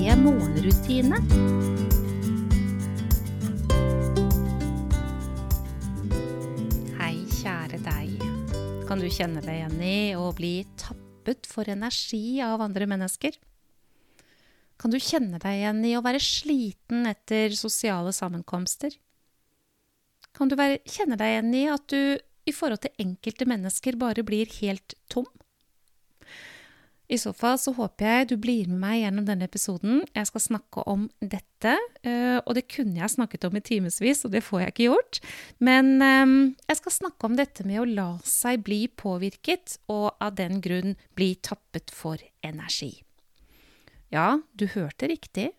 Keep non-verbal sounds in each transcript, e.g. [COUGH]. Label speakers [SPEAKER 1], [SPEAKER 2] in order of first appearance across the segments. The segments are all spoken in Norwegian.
[SPEAKER 1] morgenrutine. Hei, kjære deg. Kan du kjenne deg igjen i å bli tappet for energi av andre mennesker? Kan du kjenne deg igjen i å være sliten etter sosiale sammenkomster? Kan du være, kjenne deg igjen i at du i forhold til enkelte mennesker bare blir helt tom? I så fall så håper jeg du blir med meg gjennom denne episoden. Jeg skal snakke om dette, eh, og det kunne jeg snakket om i timevis, og det får jeg ikke gjort. Men eh, jeg skal snakke om dette med å la seg bli påvirket, og av den grunn bli tappet for energi. Ja, du hørte riktig.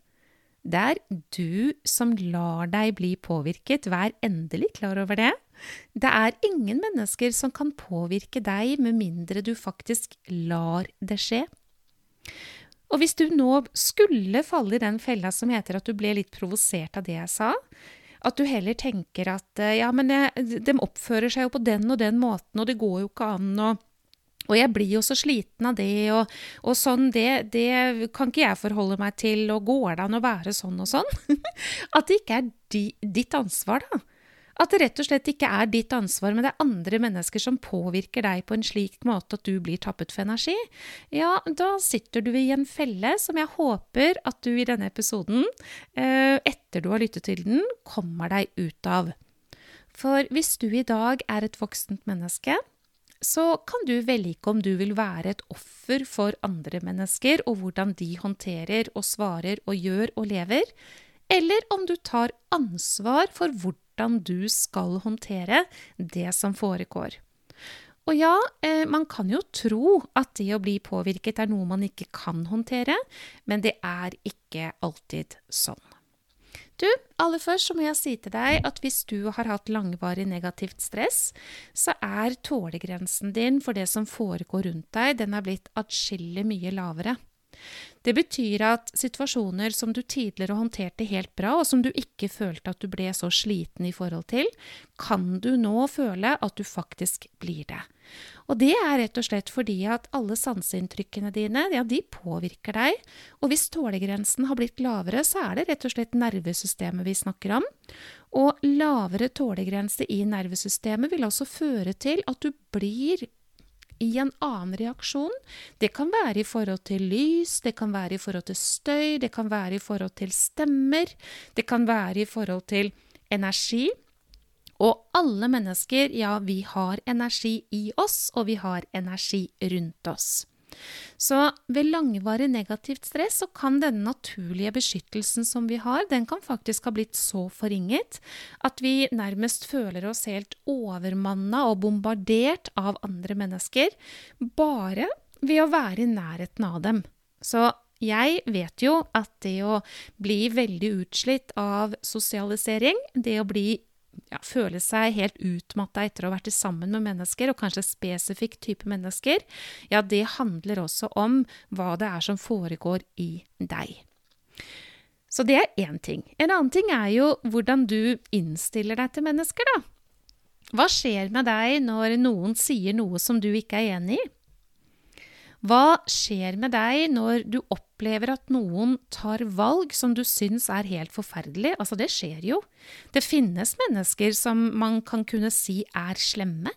[SPEAKER 1] Det er du som lar deg bli påvirket, vær endelig klar over det. Det er ingen mennesker som kan påvirke deg med mindre du faktisk lar det skje. Og hvis du nå skulle falle i den fella som heter at du ble litt provosert av det jeg sa, at du heller tenker at ja, men de oppfører seg jo på den og den måten, og det går jo ikke an og, og jeg blir jo så sliten av det, og, og sånn, det, det, kan ikke jeg forholde meg til, og går det an å være sånn og sånn? [LAUGHS] At det ikke er di, ditt ansvar, da. At det rett og slett ikke er ditt ansvar, men det er andre mennesker som påvirker deg på en slik måte at du blir tappet for energi. Ja, da sitter du i en felle som jeg håper at du i denne episoden, eh, etter du har lyttet til den, kommer deg ut av. For hvis du i dag er et voksent menneske, så kan du velge om du vil være et offer for andre mennesker, og hvordan de håndterer og svarer og gjør og lever, eller om du tar ansvar for hvordan du skal håndtere det som foregår. Og ja, eh, man kan jo tro at det å bli påvirket er noe man ikke kan håndtere, men det er ikke alltid sånn. Du, aller først så må jeg si til deg at hvis du har hatt langvarig negativt stress, så er tålegrensen din for det som foregår rundt deg, den er blitt atskillig mye lavere. Det betyr at situasjoner som du tidligere håndterte helt bra, og som du ikke følte at du ble så sliten i forhold til, kan du nå føle at du faktisk blir det. Og det er rett og slett fordi at alle sanseinntrykkene dine, ja, de påvirker deg. Og hvis tålegrensen har blitt lavere, så er det rett og slett nervesystemet vi snakker om. Og lavere tålegrense i nervesystemet vil også føre til at du blir i en annen reaksjon. Det kan være i forhold til lys, det kan være i forhold til støy, det kan være i forhold til stemmer, det kan være i forhold til energi. Og alle mennesker, ja, vi har energi i oss, og vi har energi rundt oss. Så ved langvarig negativt stress så kan denne naturlige beskyttelsen som vi har, den kan faktisk ha blitt så forringet at vi nærmest føler oss helt overmanna og bombardert av andre mennesker bare ved å være i nærheten av dem. Så jeg vet jo at det å bli veldig utslitt av sosialisering, det å bli ja, føle seg helt utmatta etter å ha vært sammen med mennesker, og kanskje spesifikk type mennesker, ja, det handler også om hva det er som foregår i deg. Så det er én ting. En annen ting er jo hvordan du innstiller deg til mennesker, da. Hva skjer med deg når noen sier noe som du ikke er enig i? Hva skjer med deg når du opplever at noen tar valg som du syns er helt forferdelig? Altså, det skjer jo. Det finnes mennesker som man kan kunne si er slemme.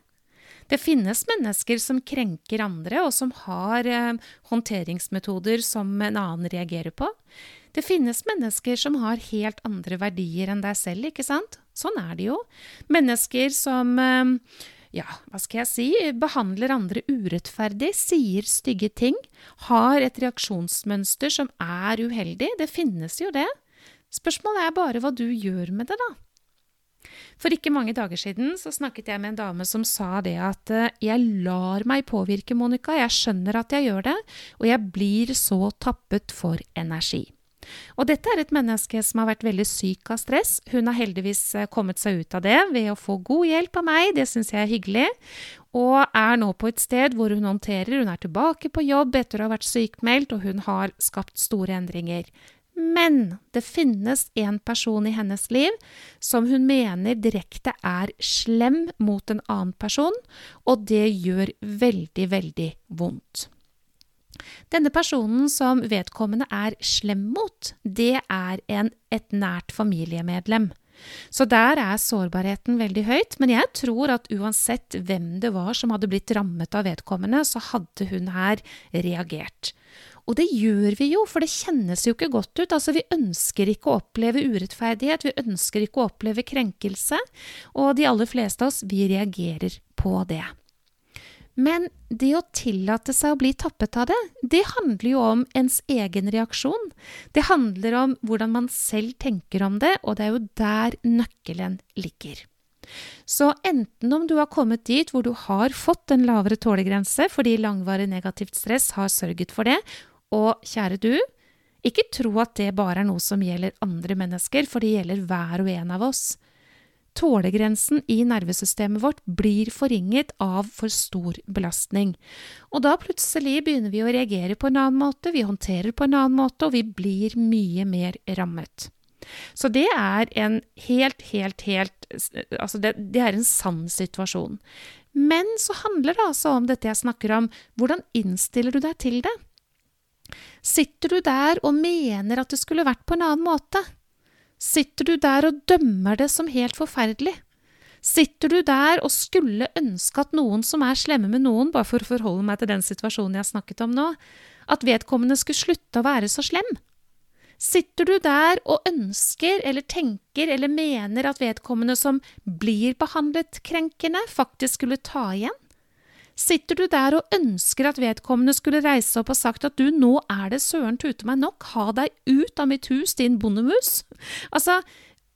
[SPEAKER 1] Det finnes mennesker som krenker andre, og som har eh, håndteringsmetoder som en annen reagerer på. Det finnes mennesker som har helt andre verdier enn deg selv, ikke sant? Sånn er det jo. Mennesker som eh, ja, hva skal jeg si, behandler andre urettferdig, sier stygge ting, har et reaksjonsmønster som er uheldig. Det finnes jo det. Spørsmålet er bare hva du gjør med det, da. For ikke mange dager siden så snakket jeg med en dame som sa det at eh, jeg lar meg påvirke, Monica, jeg skjønner at jeg gjør det, og jeg blir så tappet for energi. Og dette er et menneske som har vært veldig syk av stress. Hun har heldigvis eh, kommet seg ut av det ved å få god hjelp av meg, det syns jeg er hyggelig, og er nå på et sted hvor hun håndterer. Hun er tilbake på jobb etter å ha vært sykmeldt, og hun har skapt store endringer. Men det finnes en person i hennes liv som hun mener direkte er slem mot en annen person, og det gjør veldig, veldig vondt. Denne personen som vedkommende er slem mot, det er en, et nært familiemedlem. Så der er sårbarheten veldig høyt, men jeg tror at uansett hvem det var som hadde blitt rammet av vedkommende, så hadde hun her reagert. Og det gjør vi jo, for det kjennes jo ikke godt ut. Altså, vi ønsker ikke å oppleve urettferdighet, vi ønsker ikke å oppleve krenkelse, og de aller fleste av oss, vi reagerer på det. Men det å tillate seg å bli tappet av det, det handler jo om ens egen reaksjon. Det handler om hvordan man selv tenker om det, og det er jo der nøkkelen ligger. Så enten om du har kommet dit hvor du har fått en lavere tålegrense fordi langvarig negativt stress har sørget for det, og kjære du, ikke tro at det bare er noe som gjelder andre mennesker, for det gjelder hver og en av oss. Tålegrensen i nervesystemet vårt blir forringet av for stor belastning. Og da plutselig begynner vi å reagere på en annen måte, vi håndterer på en annen måte, og vi blir mye mer rammet. Så det er en helt, helt, helt Altså, det, det er en sann situasjon. Men så handler det altså om dette jeg snakker om, hvordan innstiller du deg til det? Sitter du der og mener at det skulle vært på en annen måte? Sitter du der og dømmer det som helt forferdelig? Sitter du der og skulle ønske at noen som er slemme med noen, bare for å forholde meg til den situasjonen jeg snakket om nå, at vedkommende skulle slutte å være så slem? Sitter du der og ønsker eller tenker eller mener at vedkommende som blir behandlet krenkende, faktisk skulle ta igjen? Sitter du der og ønsker at vedkommende skulle reise opp og sagt at du, nå er det søren tute meg nok, ha deg ut av mitt hus, din bondemus? Altså,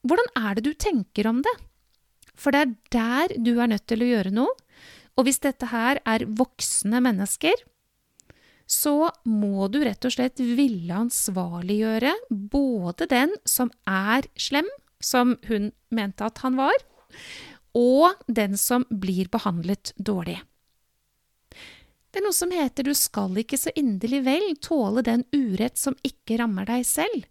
[SPEAKER 1] hvordan er det du tenker om det? For det er der du er nødt til å gjøre noe. Og hvis dette her er voksne mennesker, så må du rett og slett ville ansvarliggjøre både den som er slem, som hun mente at han var, og den som blir behandlet dårlig. Det er noe som heter du skal ikke så inderlig vel tåle den urett som ikke rammer deg selv.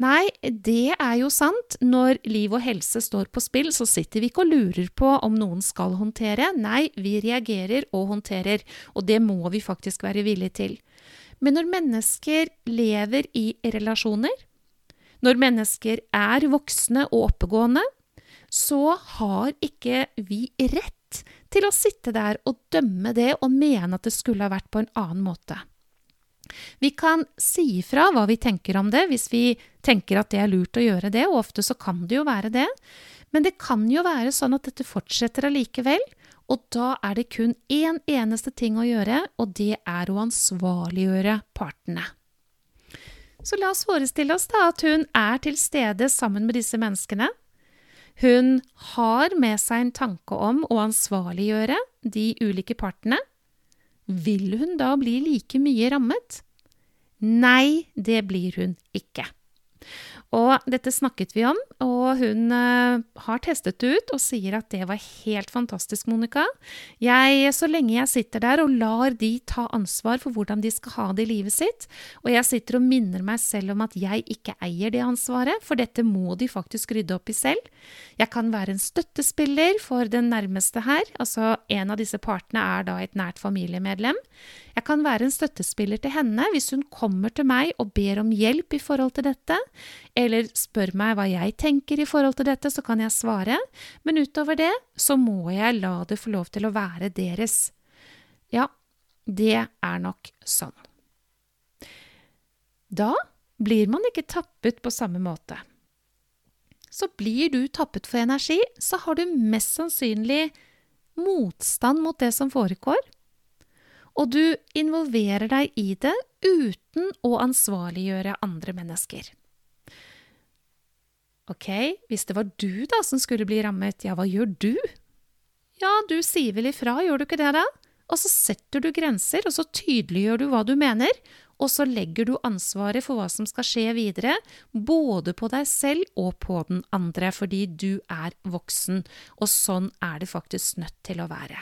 [SPEAKER 1] Nei, det er jo sant. Når liv og helse står på spill, så sitter vi ikke og lurer på om noen skal håndtere. Nei, vi reagerer og håndterer, og det må vi faktisk være villige til. Men når mennesker lever i relasjoner, når mennesker er voksne og oppegående, så har ikke vi rett til å sitte der og dømme det og mene at det skulle ha vært på en annen måte. Vi kan si ifra hva vi tenker om det, hvis vi tenker at det er lurt å gjøre det, og ofte så kan det jo være det, men det kan jo være sånn at dette fortsetter allikevel, og da er det kun én eneste ting å gjøre, og det er å ansvarliggjøre partene. Så la oss forestille oss da at hun er til stede sammen med disse menneskene, hun har med seg en tanke om å ansvarliggjøre de ulike partene. Vil hun da bli like mye rammet? Nei, det blir hun ikke. Og dette snakket vi om, og hun uh, har testet det ut og sier at det var helt fantastisk, Monica. Jeg, så lenge jeg sitter der og lar de ta ansvar for hvordan de skal ha det i livet sitt, og jeg sitter og minner meg selv om at jeg ikke eier det ansvaret, for dette må de faktisk rydde opp i selv. Jeg kan være en støttespiller for den nærmeste her, altså en av disse partene er da et nært familiemedlem. Jeg kan være en støttespiller til henne hvis hun kommer til meg og ber om hjelp i forhold til dette eller spør meg hva jeg tenker i forhold til dette, så kan jeg svare, men utover det så må jeg la det få lov til å være deres. Ja, det er nok sånn. Da blir man ikke tappet på samme måte. Så blir du tappet for energi, så har du mest sannsynlig motstand mot det som foregår, og du involverer deg i det uten å ansvarliggjøre andre mennesker. Ok, hvis det var du da som skulle bli rammet, ja, hva gjør du? Ja, du sier vel ifra, gjør du ikke det da? Og så setter du grenser, og så tydeliggjør du hva du mener, og så legger du ansvaret for hva som skal skje videre, både på deg selv og på den andre, fordi du er voksen, og sånn er det faktisk nødt til å være.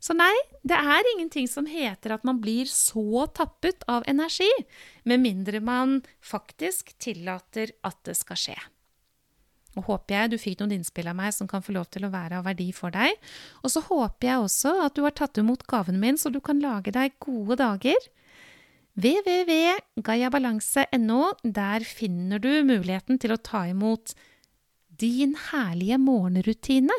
[SPEAKER 1] Så nei, det er ingenting som heter at man blir så tappet av energi, med mindre man faktisk tillater at det skal skje. Og håper jeg du fikk noen innspill av meg som kan få lov til å være av verdi for deg. Og så håper jeg også at du har tatt imot gaven min, så du kan lage deg gode dager. www.gayabalanse.no. Der finner du muligheten til å ta imot din herlige morgenrutine.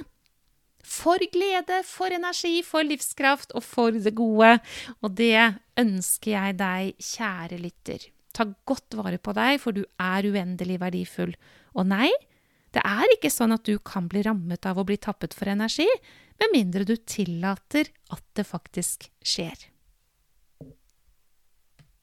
[SPEAKER 1] For glede, for energi, for livskraft og for det gode. Og det ønsker jeg deg, kjære lytter. Ta godt vare på deg, for du er uendelig verdifull. Og nei, det er ikke sånn at du kan bli rammet av å bli tappet for energi, med mindre du tillater at det faktisk skjer.